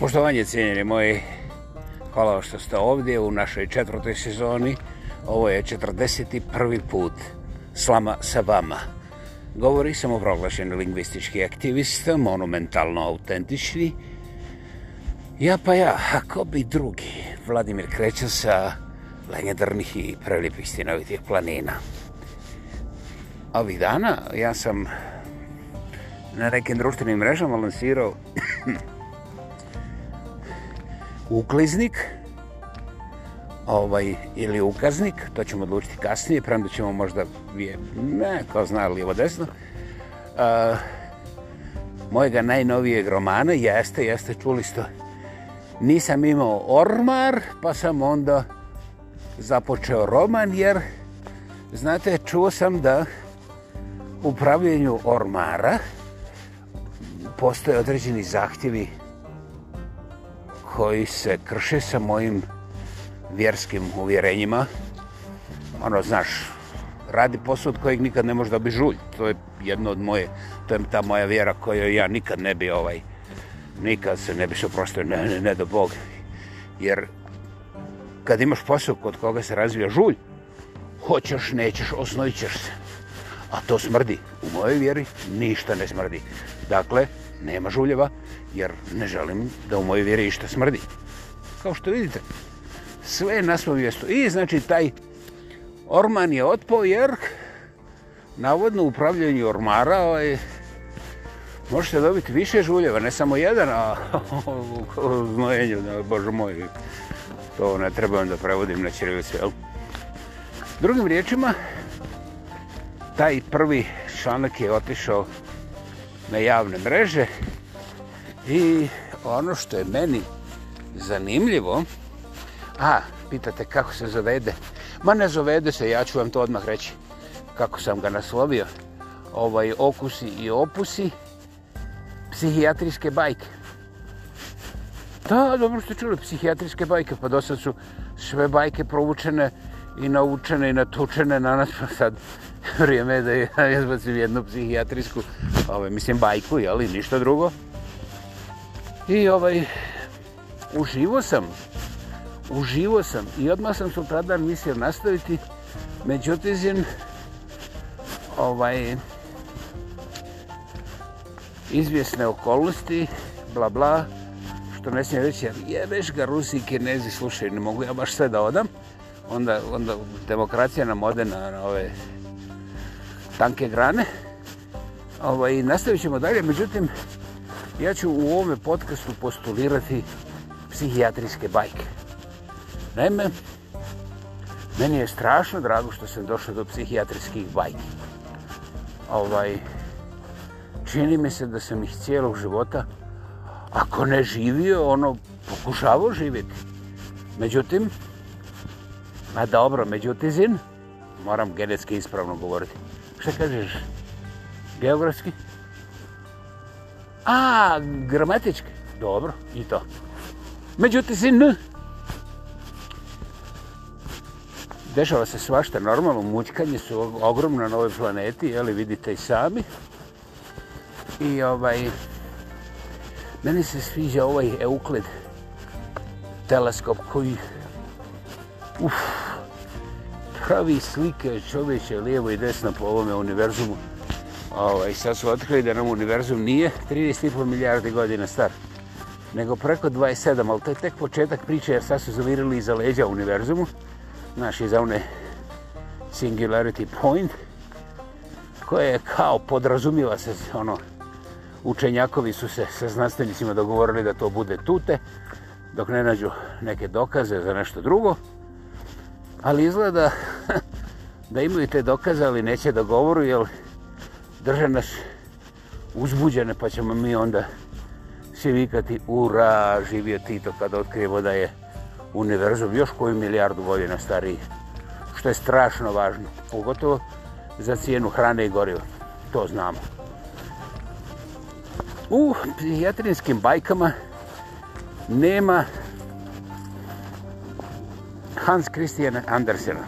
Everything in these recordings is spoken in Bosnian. Poštovanje cijenjeni moji, hvala vam što ste ovdje u našoj četvrtoj sezoni. Ovo je 41. put slama sa vama. Govori sam o proglašeni lingvistički aktivista, monumentalno autentični. Ja pa ja, a ko bi drugi? Vladimir Krećan sa legendarnih i prelipih stinovitih planina. Ovih dana ja sam na nekim društvenim mrežama lansirao ukliznik ovaj, ili ukaznik, to ćemo odlučiti kasnije, prema da ćemo možda, je, ne, ko zna, lijevo desno, uh, mojega najnovijeg romana, jeste, jeste, čuli ste, nisam imao ormar, pa sam onda započeo roman, jer, znate, čuo sam da u pravljenju ormara postoje određeni zahtjevi uh, koji se krše sa mojim vjerskim uvjerenjima. Ono, znaš, radi posao od kojeg nikad ne može da bi žulj. To je jedno od moje, to je ta moja vjera koju ja nikad ne bi ovaj, nikad se ne bi se prosto ne, ne, ne do Bog. Jer kad imaš posao kod koga se razvija žulj, hoćeš, nećeš, osnovit ćeš se. A to smrdi. U mojoj vjeri ništa ne smrdi. Dakle, nema žuljeva, jer ne želim da u mojoj vjeri išta smrdi. Kao što vidite, sve je na svom mjestu. I znači taj orman je otpao jer navodno upravljanje ormara ovaj, možete dobiti više žuljeva, ne samo jedan, a u znojenju, da, bože moj, to ne trebam da prevodim na čirilicu, jel? Drugim riječima, taj prvi članak je otišao na javne mreže i ono što je meni zanimljivo a, pitate kako se zovede ma ne zovede se, ja ću vam to odmah reći kako sam ga naslovio ovaj okusi i opusi psihijatrijske bajke da, dobro ste čuli, psihijatrijske bajke pa do sad su sve bajke provučene i naučene i natučene na nas pa sad vrijeme da izbacim jednu psihijatrisku, ovaj, mislim bajku, jeli, ništa drugo. I ovaj, uživo sam, uživo sam i odmah sam sutradan mislio nastaviti, međutim, ovaj, izvjesne okolnosti, bla bla, što ne smijem reći, jebeš ga Rusi i Kinezi, slušaj, ne mogu ja baš sve da odam, onda, onda demokracija nam ode na, na ove ovaj, tanke grane. Ovaj, nastavit ćemo dalje, međutim, ja ću u ovome podcastu postulirati psihijatrijske bajke. Naime, meni je strašno drago što sam došao do psihijatrijskih bajki. Ovaj, čini mi se da sam ih cijelog života, ako ne živio, ono, pokušavao živjeti. Međutim, a dobro, međutizin, moram genetski ispravno govoriti, Šta kažeš? Geografski? A, gramatički? Dobro, i to. Međutim, si n. Dešava se svašta normalno, mučkanje su ogromno na ovoj planeti, jeli vidite i sami. I ovaj, meni se sviđa ovaj Euklid teleskop koji, uff, pravi slike čovječe lijevo i desno po ovome univerzumu. Ovaj, sad su otkrili da nam univerzum nije 30,5 milijarde godina star, nego preko 27, ali to je tek početak priče jer sad su zavirili iza leđa univerzumu, znaš, iza one singularity point, koje je kao podrazumiva se, ono, učenjakovi su se sa znanstvenicima dogovorili da to bude tute, dok ne nađu neke dokaze za nešto drugo, ali izgleda da imaju te dokaze, ali neće da govoru, jer drže nas uzbuđene, pa ćemo mi onda svi vikati, ura, živio Tito kada otkrijemo da je univerzum još koju milijardu godina stariji, što je strašno važno, pogotovo za cijenu hrane i goriva, to znamo. U psihijatrinskim bajkama nema Hans Christian Andersena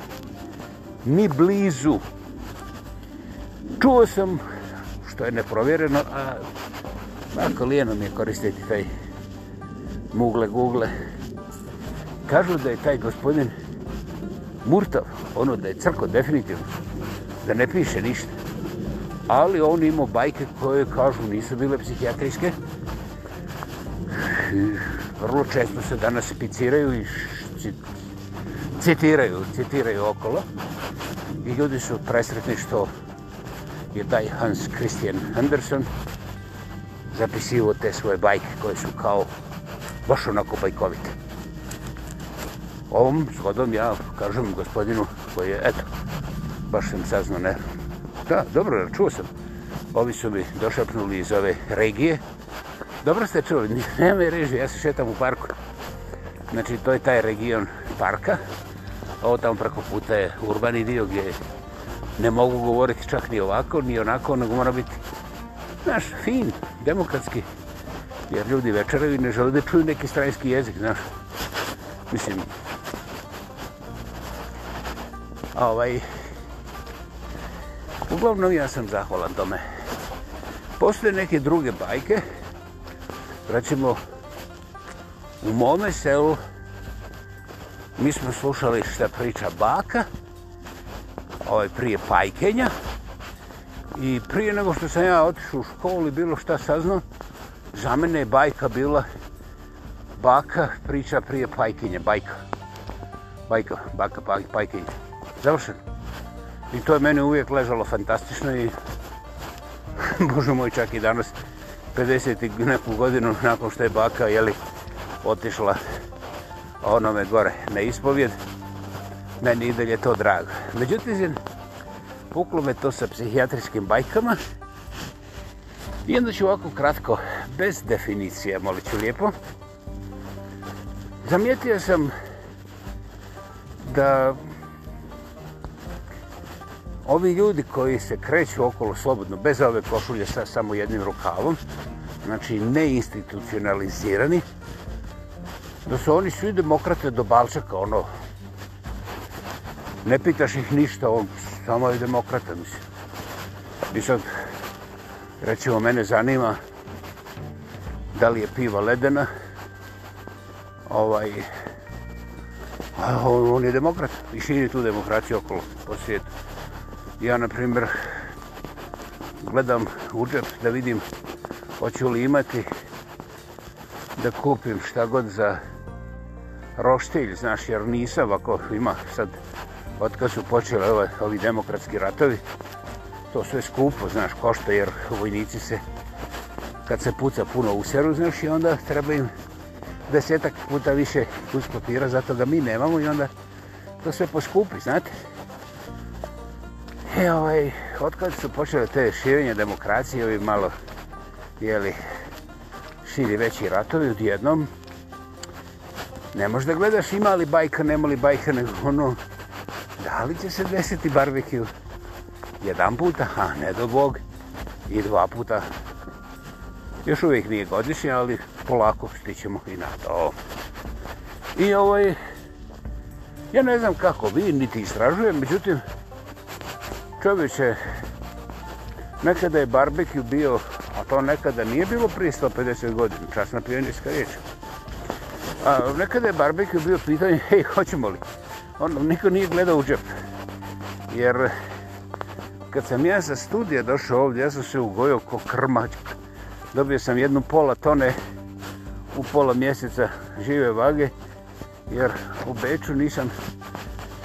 ni blizu. Čuo sam, što je neprovjereno, a tako lijeno mi je koristiti taj mugle google. Kažu da je taj gospodin Murtov, ono da je crko definitivno, da ne piše ništa. Ali on imao bajke koje, kažu, nisu bile psihijatriske. Vrlo često se danas epiciraju i citiraju, citiraju okolo. I ljudi su presretni što je taj Hans Christian Andersen zapisivo te svoje bajke koje su kao baš onako bajkovite. Ovom zgodom ja kažem gospodinu koji je, eto, baš sam saznao, ne? Da, dobro, čuo sam. Ovi su mi došapnuli iz ove regije. Dobro ste čuli, nema mi reži, ja se šetam u parku. Znači, to je taj region parka ovo tamo preko puta je urbani dio gdje ne mogu govoriti čak ni ovako, ni onako, nego mora biti znaš, fin, demokratski. Jer ljudi večeraju i ne žele da čuju neki stranjski jezik, znaš. Mislim, ovaj, uglavnom ja sam zahvalan tome. Postoje neke druge bajke, recimo, u mome selu, mi smo slušali šta priča baka, ovaj prije pajkenja, i prije nego što sam ja otišao u školu i bilo šta saznao, za mene je bajka bila baka priča prije pajkenja, bajka. Bajka, baka, baka pajkenja. Završeno. I to je meni uvijek ležalo fantastično i Bože moj, čak i danas, 50. neku godinu nakon što je baka, jeli, otišla onome gore na ispovjed. Meni i dalje to drago. Međutim, puklo me to sa psihijatriskim bajkama. I onda ću ovako kratko, bez definicije, molit ću lijepo. Zamijetio sam da ovi ljudi koji se kreću okolo slobodno, bez ove košulje sa samo jednim rukavom, znači neinstitucionalizirani, da su oni svi demokrate do Balčaka, ono, ne pitaš ih ništa, on samo je demokrata, mislim. I sad, recimo, mene zanima da li je piva ledena, ovaj, on, on je demokrat i širi tu demokraciju okolo po svijetu. Ja, na primjer, gledam u džep da vidim hoću li imati da kupim šta god za roštilj, znaš, jer nisam, ako ima sad, otkad su počeli ovi, ovi demokratski ratovi, to sve skupo, znaš, košta, jer vojnici se, kad se puca puno u seru, znaš, i onda treba im desetak puta više kus papira, zato ga mi nemamo i onda to sve poskupi, znate. E, ovaj, otkad su počele te širenje demokracije, ovi malo, jeli, širi veći ratovi, odjednom, ne možeš da gledaš ima li bajka, nema li bajka, nego ono, da li će se desiti barbekiju? Jedan puta, a ne do bog, i dva puta. Još uvijek nije godišnje, ali polako stićemo i na to. I ovaj, ja ne znam kako vi, niti istražujem, međutim, čovječe, nekada je barbekiju bio, a to nekada nije bilo prije 150 godina, čas na pionijska riječa. A, nekada je barbeque bio pitanje, hej, hoćemo li? Ono, niko nije gledao u džep. Jer kad sam ja sa studija došao ovdje, ja sam se ugojio ko krmač. Dobio sam jednu pola tone u pola mjeseca žive vage, jer u Beču nisam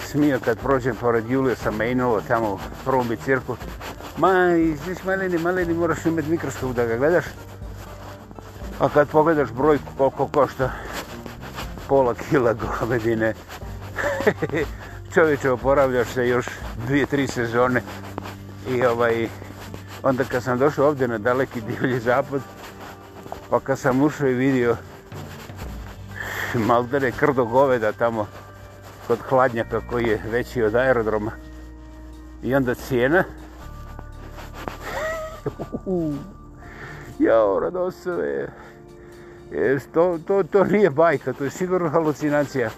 smio kad prođem pored Julija sa Mainovo tamo u prvom bi cirku. Ma, izviš maleni, maleni, moraš imati mikroskop da ga gledaš. A kad pogledaš brojku koliko košta, pola kila govedine. Čovječe, oporavljaš se još dvije, tri sezone. I ovaj, onda kad sam došao ovdje na daleki divlji zapad, pa kad sam ušao i vidio maldere krdo goveda tamo kod hladnjaka koji je veći od aerodroma. I onda cijena. jo, radosove to, to, to nije bajka, to je sigurno halucinacija.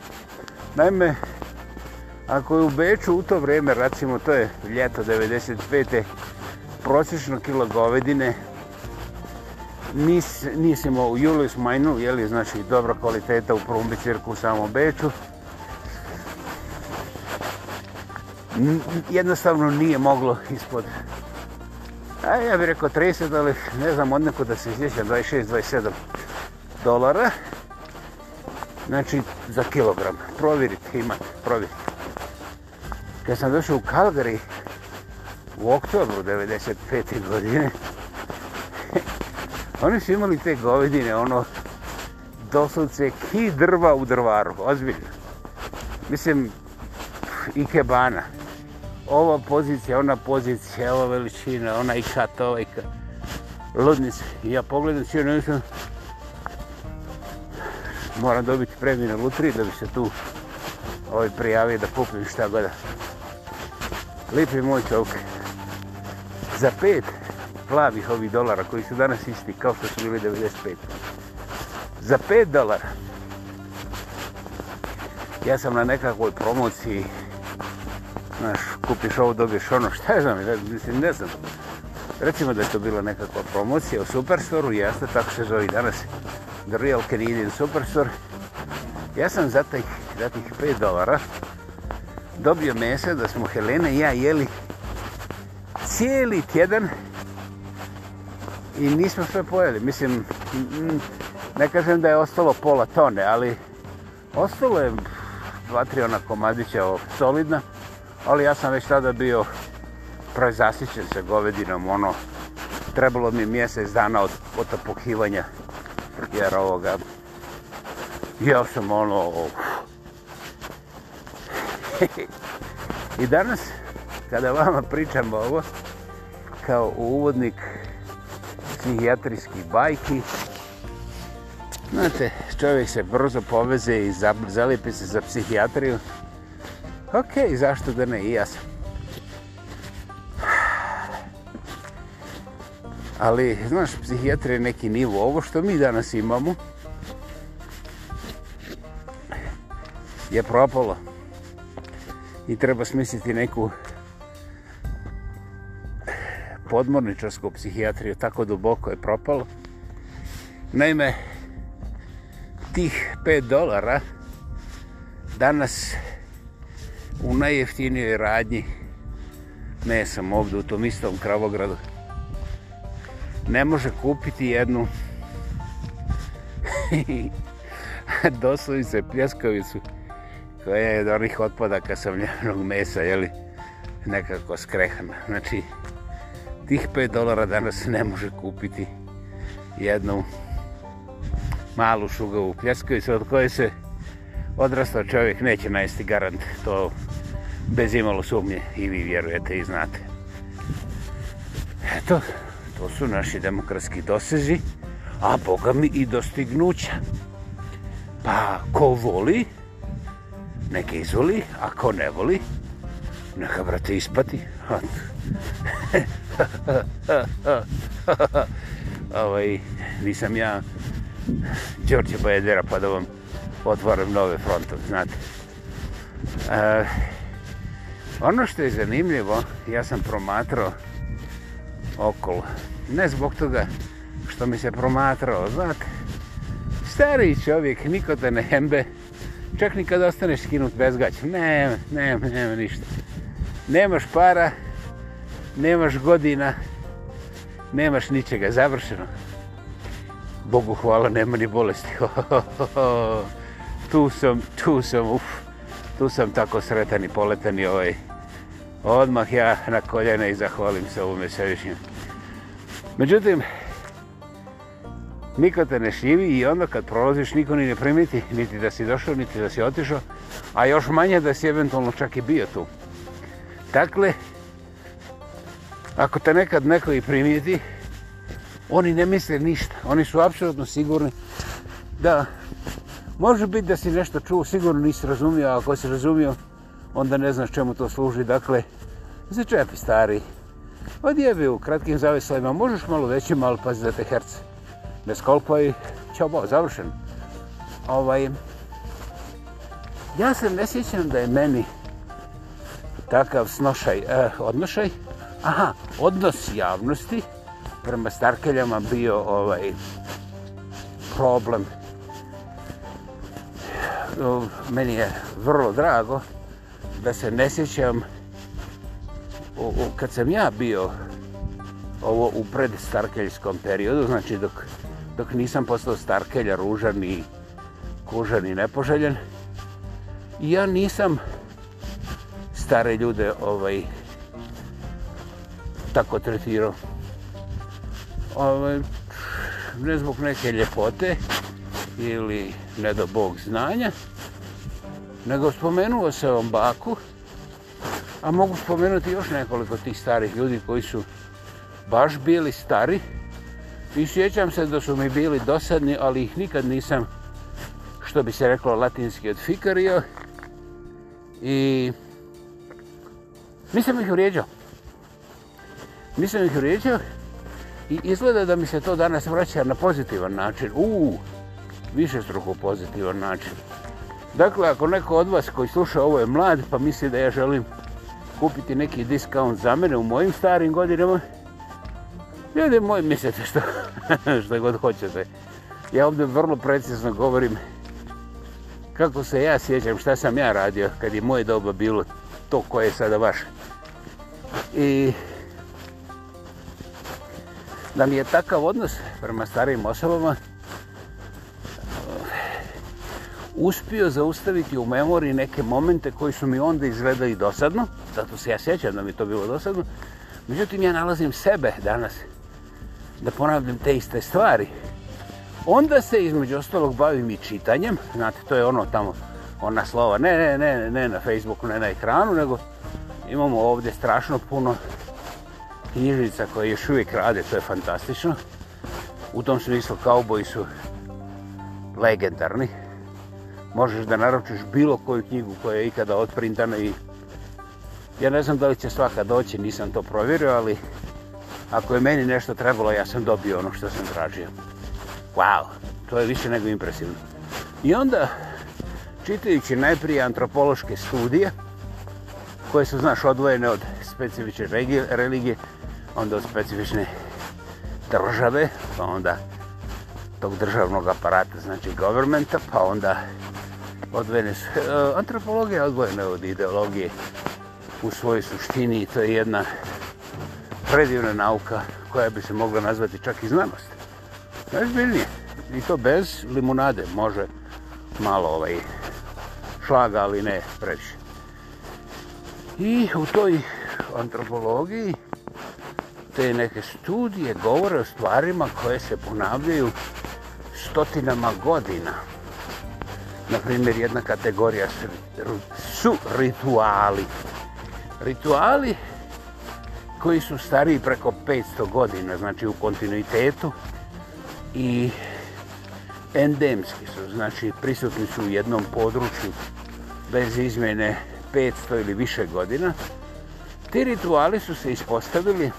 Naime, ako je u Beču u to vrijeme, recimo to je ljeto 95. prosječno kilo govedine, nis, nisimo u Julius Majnu, je li znači dobra kvaliteta u prumbi cirku u samom Beču, jednostavno nije moglo ispod A ja bih rekao 30, ali ne znam odneko da se izvješam, 26, 27 dolara. Znači, za kilogram. Provjerite, imate, provjerite. Kad sam došao u Calgary, u oktobru 95. godine, oni su imali te govedine, ono, doslovce ki drva u drvaru, ozbiljno. Mislim, ikebana. Ova pozicija, ona pozicija, ova veličina, ona i kat, ovaj kat. Ludnice. I ja pogledam, čio, ne mislim, moram dobiti premiju na lutri da bi se tu ovaj prijavio da kupim šta god. Lipi moj čovjek. Za pet plavih ovih dolara koji su danas isti kao što su bili 95. Za pet dolara. Ja sam na nekakvoj promociji. Znaš, kupiš ovo, dobiješ ono, šta je znam, mislim, ne znam. Recimo da je to bila nekakva promocija u Superstoru, jasno, tako se zove i danas. The Real Canadian Superstore. Ja sam za tih, za tih 5 dolara dobio mese da smo Helena i ja jeli cijeli tjedan i nismo sve pojeli. Mislim, mm, ne kažem da je ostalo pola tone, ali ostalo je dva, tri ona komadića ovog solidna, ali ja sam već tada bio prezasićen sa govedinom, ono, trebalo mi mjesec dana od otapuhivanja od jer ovoga ja sam ono i danas kada vama pričam ovo kao uvodnik psihijatrijskih bajki znate čovjek se brzo poveze i zalipi se za psihijatriju ok, zašto da ne i ja sam ali znaš, psihijatri je neki nivo, ovo što mi danas imamo je propalo i treba smisliti neku podmorničarsku psihijatriju, tako duboko je propalo. Naime, tih 5 dolara danas u najjeftinijoj radnji ne sam ovdje u tom istom Kravogradu ne može kupiti jednu doslovice pljeskovicu koja je od onih otpadaka sa mljevnog mesa, jeli, nekako skrehana. Znači, tih 5 dolara danas ne može kupiti jednu malu šugavu pljeskovicu od koje se odrastao čovjek neće najesti garant. To bez imalo sumnje i vi vjerujete i znate. Eto, to su naši demokratski dosezi, a Boga mi i dostignuća. Pa ko voli, neke izvoli, a ko ne voli, neka brate ispati. ovaj, nisam ja Đorđe Bajedera pa da vam otvaram nove frontove, znate. E, ono što je zanimljivo, ja sam promatrao okolo. Ne zbog toga što mi se promatrao, znate. Stari čovjek, niko te ne hembe. Čak ni kad ostaneš skinut bez gaća. Nema, nema, nema ništa. Nemaš para, nemaš godina, nemaš ničega, završeno. Bogu hvala, nema ni bolesti. tu sam, tu sam, uf, tu sam tako sretan i poletan i ovaj odmah ja na koljene i zahvalim se ovome svevišnjem. Međutim, niko te ne šljivi i onda kad prolaziš niko ni ne primiti, niti da si došao, niti da si otišao, a još manje da si eventualno čak i bio tu. Dakle, ako te nekad neko i primijeti, oni ne misle ništa. Oni su apsolutno sigurni da može biti da si nešto čuo, sigurno nisi razumio, a ako si razumio, onda ne znaš čemu to služi. Dakle, za čepi stari. Odjebi u kratkim zavisovima, možeš malo veći, malo pazi za te herce. Ne skolpoj, ćao bo, završen. Ovaj, ja se ne sjećam da je meni takav snošaj, eh, odnošaj, aha, odnos javnosti prema starkeljama bio ovaj problem. Meni je vrlo drago da se ne sjećam o, o, kad sam ja bio ovo u predstarkeljskom periodu, znači dok, dok nisam postao starkelja, ružan i kužan i nepoželjen, ja nisam stare ljude ovaj tako tretirao. Ovaj, ne zbog neke ljepote ili ne do bog znanja, nego spomenuo se on baku, a mogu spomenuti još nekoliko tih starih ljudi koji su baš bili stari i sjećam se da su mi bili dosadni, ali ih nikad nisam, što bi se reklo latinski, odfikario i nisam ih vrijeđao. Nisam ih vrijeđao i izgleda da mi se to danas vraća na pozitivan način. Uuu, više struku pozitivan način. Dakle, ako neko od vas koji sluša ovo je mlad, pa misli da ja želim kupiti neki diskaunt za mene u mojim starim godinama, ljudi moji mislite što, što god hoćete. Ja ovdje vrlo precizno govorim kako se ja sjećam, šta sam ja radio kad je moje doba bilo to koje je sada vaše. I da mi je takav odnos prema starim osobama, uspio zaustaviti u memoriji neke momente koji su mi onda izgledali dosadno, zato se ja sjećam da mi to bilo dosadno, međutim ja nalazim sebe danas da ponavljam te iste stvari. Onda se između ostalog bavim i čitanjem, znate to je ono tamo, ona slova, ne, ne, ne, ne na Facebooku, ne na ekranu, nego imamo ovdje strašno puno knjižnica koje još uvijek rade, to je fantastično. U tom smislu kauboji su legendarni, možeš da naročiš bilo koju knjigu koja je ikada otprintana i ja ne znam da li će svaka doći, nisam to provjerio, ali ako je meni nešto trebalo, ja sam dobio ono što sam tražio. Wow, to je više nego impresivno. I onda, čitajući najprije antropološke studije, koje su, znaš, odvojene od specifične religije, onda od specifične države, pa onda tog državnog aparata, znači governmenta, pa onda od Venezu. E, antropologija je odvojena od ideologije u svojoj suštini i to je jedna predivna nauka koja bi se mogla nazvati čak i znanost. Najzbiljnije. I to bez limunade. Može malo ovaj šlaga, ali ne previše. I u toj antropologiji te neke studije govore o stvarima koje se ponavljaju stotinama godina na primjer, jedna kategorija su, su rituali. Rituali koji su stariji preko 500 godina, znači u kontinuitetu i endemski su, znači prisutni su u jednom području bez izmjene 500 ili više godina. Ti rituali su se ispostavili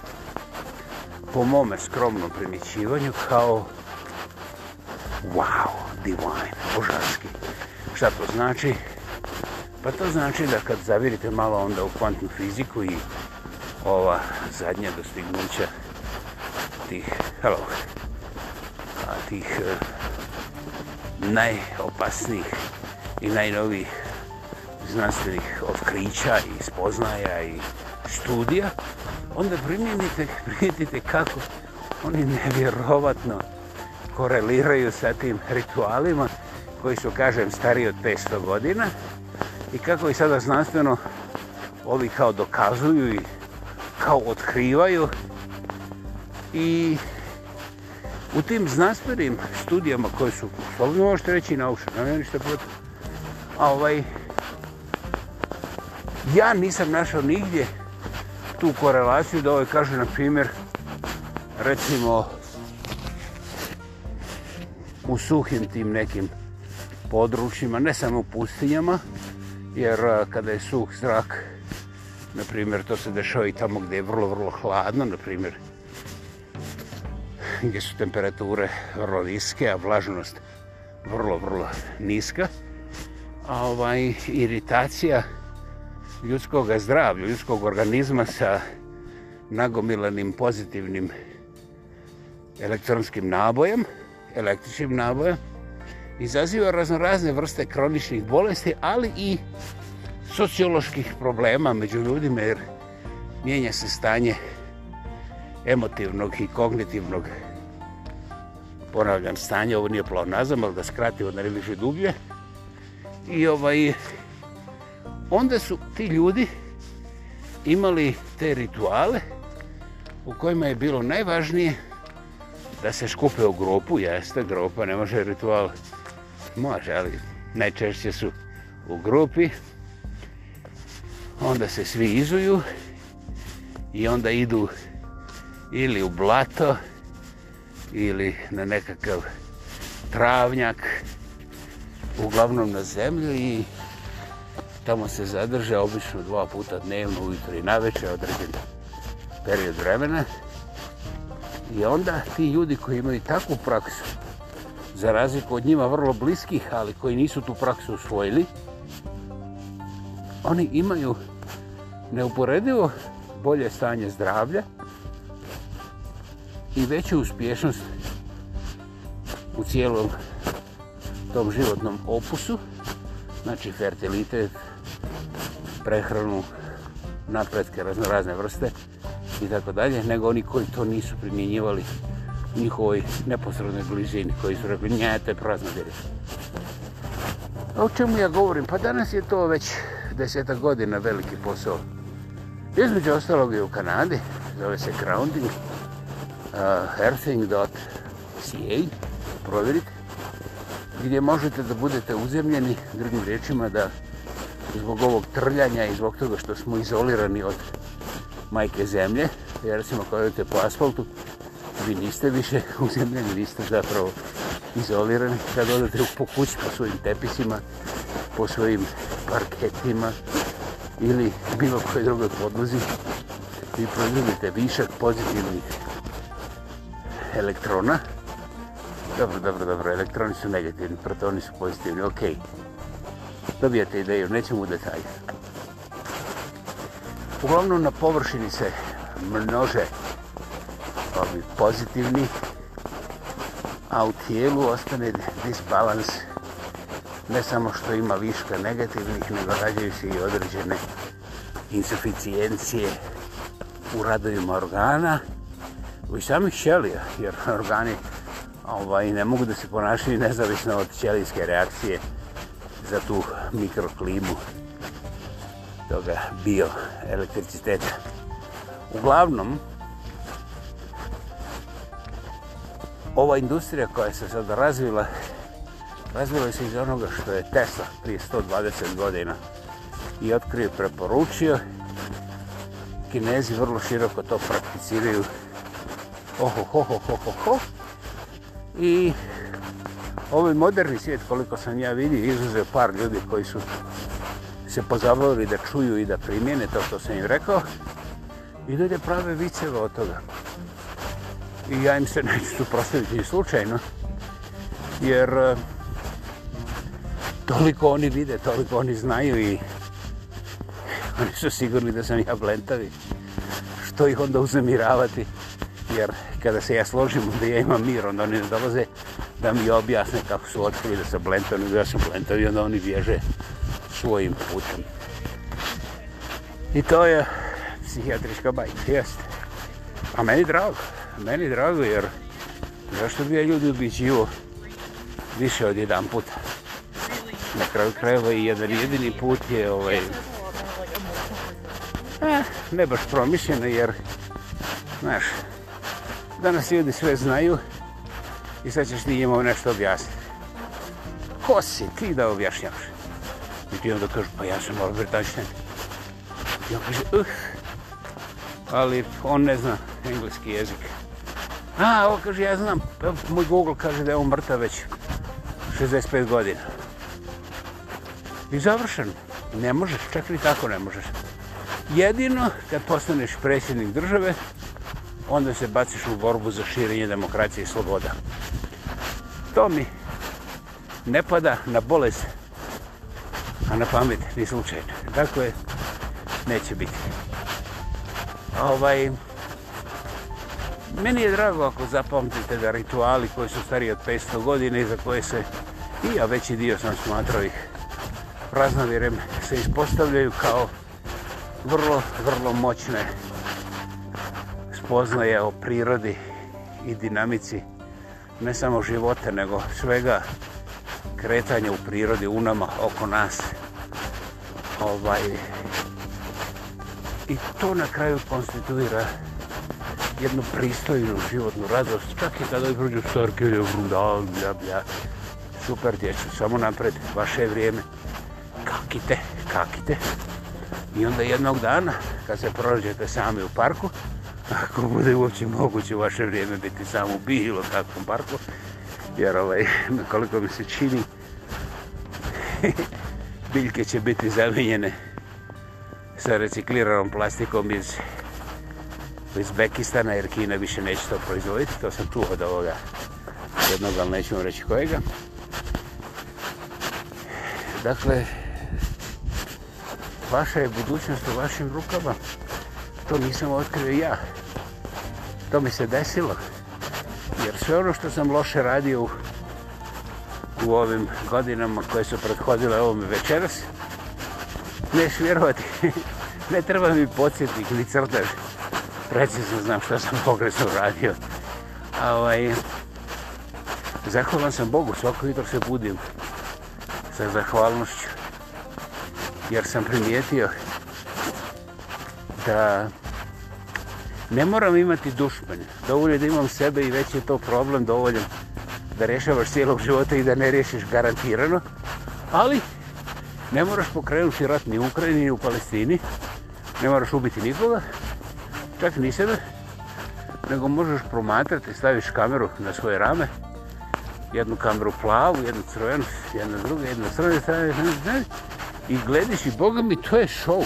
po mome skromnom primjećivanju kao wow, divine, božanski. Šta to znači? Pa to znači da kad zavirite malo onda u kvantnu fiziku i ova zadnja dostignuća tih, hello, a tih e, najopasnijih i najnovijih znanstvenih otkrića i spoznaja i studija, onda primijenite, primijenite kako oni nevjerovatno koreliraju sa tim ritualima koji su, kažem, stari od 500 godina i kako i sada znanstveno ovi kao dokazuju i kao otkrivaju i u tim znanstvenim studijama koje su, slobno možete reći i naučno, nam je ništa protiv, a ovaj, ja nisam našao nigdje tu korelaciju da ovaj kaže, na primjer, recimo, u suhim tim nekim područjima, ne samo pustinjama, jer kada je suh zrak, na primjer, to se dešava i tamo gdje je vrlo, vrlo hladno, na primjer, gdje su temperature vrlo niske, a vlažnost vrlo, vrlo niska, a ovaj, iritacija ljudskog zdravlja, ljudskog organizma sa nagomilanim pozitivnim elektronskim nabojem, električnim nabojem, izaziva razno razne vrste kroničnih bolesti, ali i socioloških problema među ljudima, jer mijenja se stanje emotivnog i kognitivnog ponavljan stanja. Ovo nije plav nazam, ali da skratimo da ne više dublje. I ovaj, onda su ti ljudi imali te rituale u kojima je bilo najvažnije da se škupe u grupu, jeste, grupa ne može ritual. Može, ali najčešće su u grupi. Onda se svi izuju i onda idu ili u blato ili na nekakav travnjak, uglavnom na zemlju i tamo se zadrže obično dva puta dnevno, ujutro i na večer, određen period vremena. I onda ti ljudi koji imaju takvu praksu, za razliku od njima vrlo bliskih, ali koji nisu tu praksu usvojili, oni imaju neuporedivo bolje stanje zdravlja i veću uspješnost u cijelom tom životnom opusu, znači fertilitet, prehranu, napredske razne, razne vrste, i tako dalje, nego oni koji to nisu primjenjivali u njihovoj neposrednoj blizini, koji su rekli, nje, to je prazna direkta. A o čemu ja govorim? Pa danas je to već deseta godina veliki posao. Između ostalog je u Kanadi, zove se Grounding, uh, earthing.ca, provjerite, gdje možete da budete uzemljeni, drugim riječima, da zbog ovog trljanja i zbog toga što smo izolirani od majke zemlje, jer recimo kada idete po asfaltu, vi niste više u zemlje, niste zapravo izolirani. Kad odete po kuć, po svojim tepisima, po svojim parketima ili bilo koje drugoj podlozi, vi proizvodite višak pozitivnih elektrona. Dobro, dobro, dobro, elektroni su negativni, protoni su pozitivni, okej. Okay. Dobijate ideju, nećemo u detalje uglavnom na površini se množe ovi pozitivni, a u tijelu ostane disbalans ne samo što ima viška negativnih, nego rađaju se i određene insuficijencije u radovima organa i samih ćelija, jer organi ovaj, ne mogu da se ponašaju nezavisno od ćelijske reakcije za tu mikroklimu toga bio elektriciteta. Uglavnom, ova industrija koja se sada razvila, razvila se iz onoga što je Tesla prije 120 godina i otkrio i preporučio. Kinezi vrlo široko to prakticiraju. Oho, ho, ho, ho, ho, ho. I ovaj moderni svijet, koliko sam ja vidio, izuzeo par ljudi koji su se pozabavili da čuju i da primijene to što sam im rekao i dalje prave viceve od toga. I ja im se neću suprostaviti ni slučajno, jer eh, toliko oni vide, toliko oni znaju i oni su sigurni da sam ja blentavi. Što ih onda uznemiravati? Jer kada se ja složim, onda ja imam mir, onda oni dolaze da mi objasne kako su otkrili da sam blentavi, da sam blentavi, onda oni bježe svojim putem. I to je psihijatriška bajka, jest. A meni drago, meni drago jer zašto bi je ljudi ubiđivo više od jedan puta? Na kraju krajeva i jedan jedini put je ovaj... Eh, ne baš promišljeno jer, znaš, danas ljudi sve znaju i sad ćeš ti njima nešto objasniti. Ko si ti da objašnjavaš? I ti onda kažu, pa ja sam Albert Einstein. I on kaže, uh, ali on ne zna engleski jezik. A, ovo kaže, ja znam, moj Google kaže da je on mrtav već 65 godina. I završeno. Ne možeš, čak i tako ne možeš. Jedino, kad postaneš predsjednik države, onda se baciš u borbu za širenje demokracije i sloboda. To mi ne pada na bolest a na pamet nisam učen. Dakle, neće biti. A ovaj, meni je drago ako zapamtite da rituali koji su stariji od 500 godine za koje se i ja veći dio sam smatrao ih praznovjerem se ispostavljaju kao vrlo, vrlo moćne spoznaje o prirodi i dinamici ne samo života nego svega kretanja u prirodi, u nama, oko nas. Ovaj, I to na kraju konstituira jednu pristojnu životnu radost. Čak i kada izbrođu starke ili vrunda, bla, bla. Super, dječe, samo napred, vaše vrijeme. Kakite, kakite. I onda jednog dana, kad se prođete sami u parku, ako bude uopće moguće u vaše vrijeme biti samo u bilo kakvom parku, jer ovaj, koliko mi se čini, biljke će biti zamenjene sa recikliranom plastikom iz, iz Bekistana, jer Kina više neće to proizvoditi. To sam tu od ovoga jednog, ali nećemo reći kojega. Dakle, vaša je budućnost u vašim rukama. To nisam otkrio ja. To mi se desilo. To mi se desilo jer sve ono što sam loše radio u ovim godinama koje su prethodile ovome večeras, ne švjerovati, ne treba mi podsjetnik ni crtaž. Precizno znam što sam pogresno radio. Ovaj, zahvalan sam Bogu, svako jutro se budim sa zahvalnošću, jer sam primijetio da ne moram imati dušmane. Dovoljno je da imam sebe i već je to problem dovoljan da rešavaš cijelog života i da ne rešiš garantirano. Ali ne moraš pokrenuti rat ni u Ukrajini ni u Palestini. Ne moraš ubiti nikoga, čak ni sebe. Nego možeš promatrati, staviš kameru na svoje rame, jednu kameru plavu, jednu crvenu, jedna druga, jedna crvena strana, i gledaš i Boga mi, to je šov.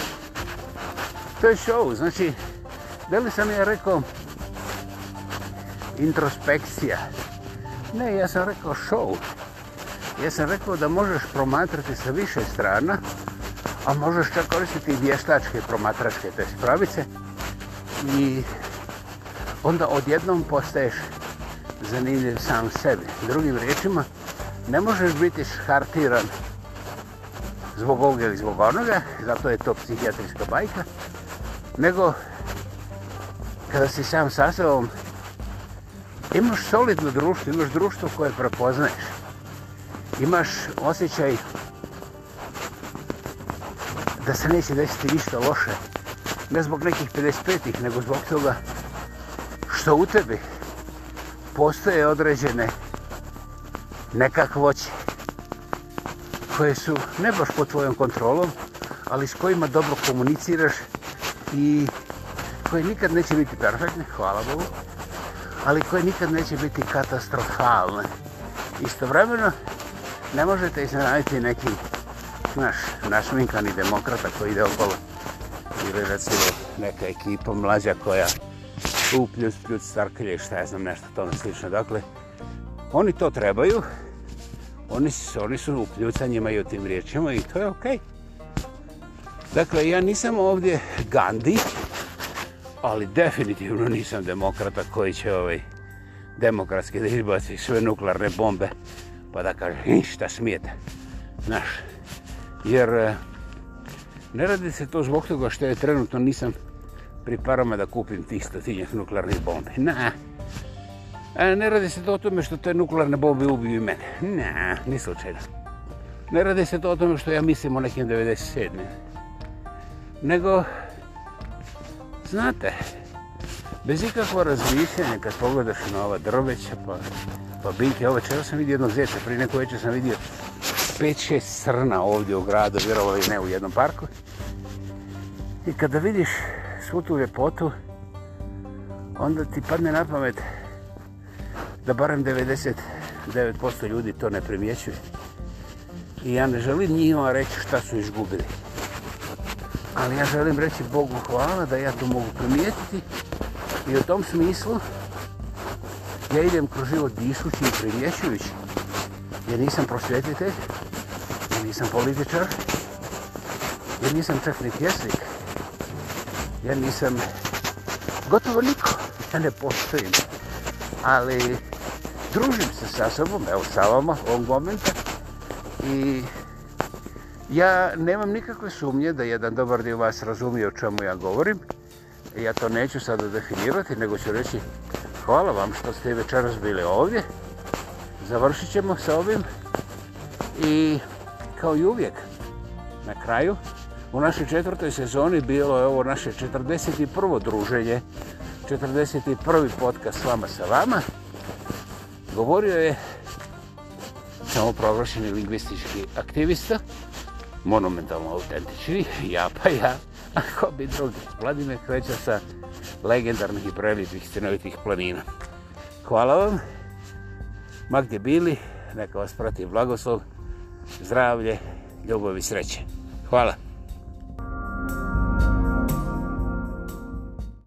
To je šov, znači, Da li sam ja rekao introspekcija? Ne, ja sam rekao show. Ja sam rekao da možeš promatrati sa više strana, a možeš čak koristiti i vještačke promatračke te spravice i onda odjednom postaješ zanimljiv sam sebi. Drugim riječima, ne možeš biti škartiran zbog ovoga ili zbog onoga, zato je to psihijatriska bajka, nego kada si sam sa sobom, imaš solidno društvo, imaš društvo koje prepoznaješ. Imaš osjećaj da se neće desiti ništa loše. Ne zbog nekih 55-ih, nego zbog toga što u tebi postoje određene nekakvoće koje su ne baš pod tvojom kontrolom, ali s kojima dobro komuniciraš i koje nikad neće biti perfektne, hvala Bogu, ali koje nikad neće biti katastrofalne. Istovremeno, ne možete iznenaditi neki naš našminkani demokrata koji ide okolo ili recimo neka ekipa mlađa koja u pljus pljus starkelje šta ja znam nešto tome slično. Dakle, oni to trebaju, oni, oni su u pljucanjima i u tim riječima i to je okej. Okay. Dakle, ja nisam ovdje Gandhi, ali definitivno nisam demokrata koji će ovaj demokratski da izbaci sve nuklearne bombe pa da kaže ništa smijete. Znaš, jer e, ne radi se to zbog toga što je trenutno nisam pri parama da kupim tih stotinjak nuklearnih bombe. Na, A e, ne radi se to o tome što te nuklearne bombe ubiju i mene. Na, ni slučajno. Ne radi se to o tome što ja mislim o nekim 97. Nego, znate, bez ikakvo razmišljanja kad pogledaš na ova drveća pa, pa biljke ove, čeo sam vidio jednog zeca, prije neko večer sam vidio 5-6 srna ovdje u gradu, vjerovalo i ne u jednom parku. I kada vidiš svu tu ljepotu, onda ti padne na pamet da barem 99% ljudi to ne primjećuje. I ja ne želim njima reći šta su izgubili ali ja želim reći Bogu hvala da ja to mogu primijetiti i u tom smislu ja idem kroz život dišući i primjećujući jer nisam prosvjetitelj jer nisam političar jer nisam čak ni pjesnik jer nisam gotovo niko ja ne postojim ali družim se sa sobom evo sa vama ovog momenta i Ja nemam nikakve sumnje da jedan dobar dio vas razumije o čemu ja govorim. Ja to neću sada definirati, nego ću reći hvala vam što ste večeras bili ovdje. Završit ćemo sa ovim. I kao i uvijek, na kraju, u našoj četvrtoj sezoni bilo je ovo naše 41. druženje, 41. podcast s vama sa vama. Govorio je samoproglašeni lingvistički aktivista, monumentalno autentični, ja pa ja, ako bi drugi. Vladimir kreća sa legendarnih i prelitih stinovitih planina. Hvala vam. Ma gdje bili, neka vas prati blagoslov, zdravlje, ljubav i sreće. Hvala.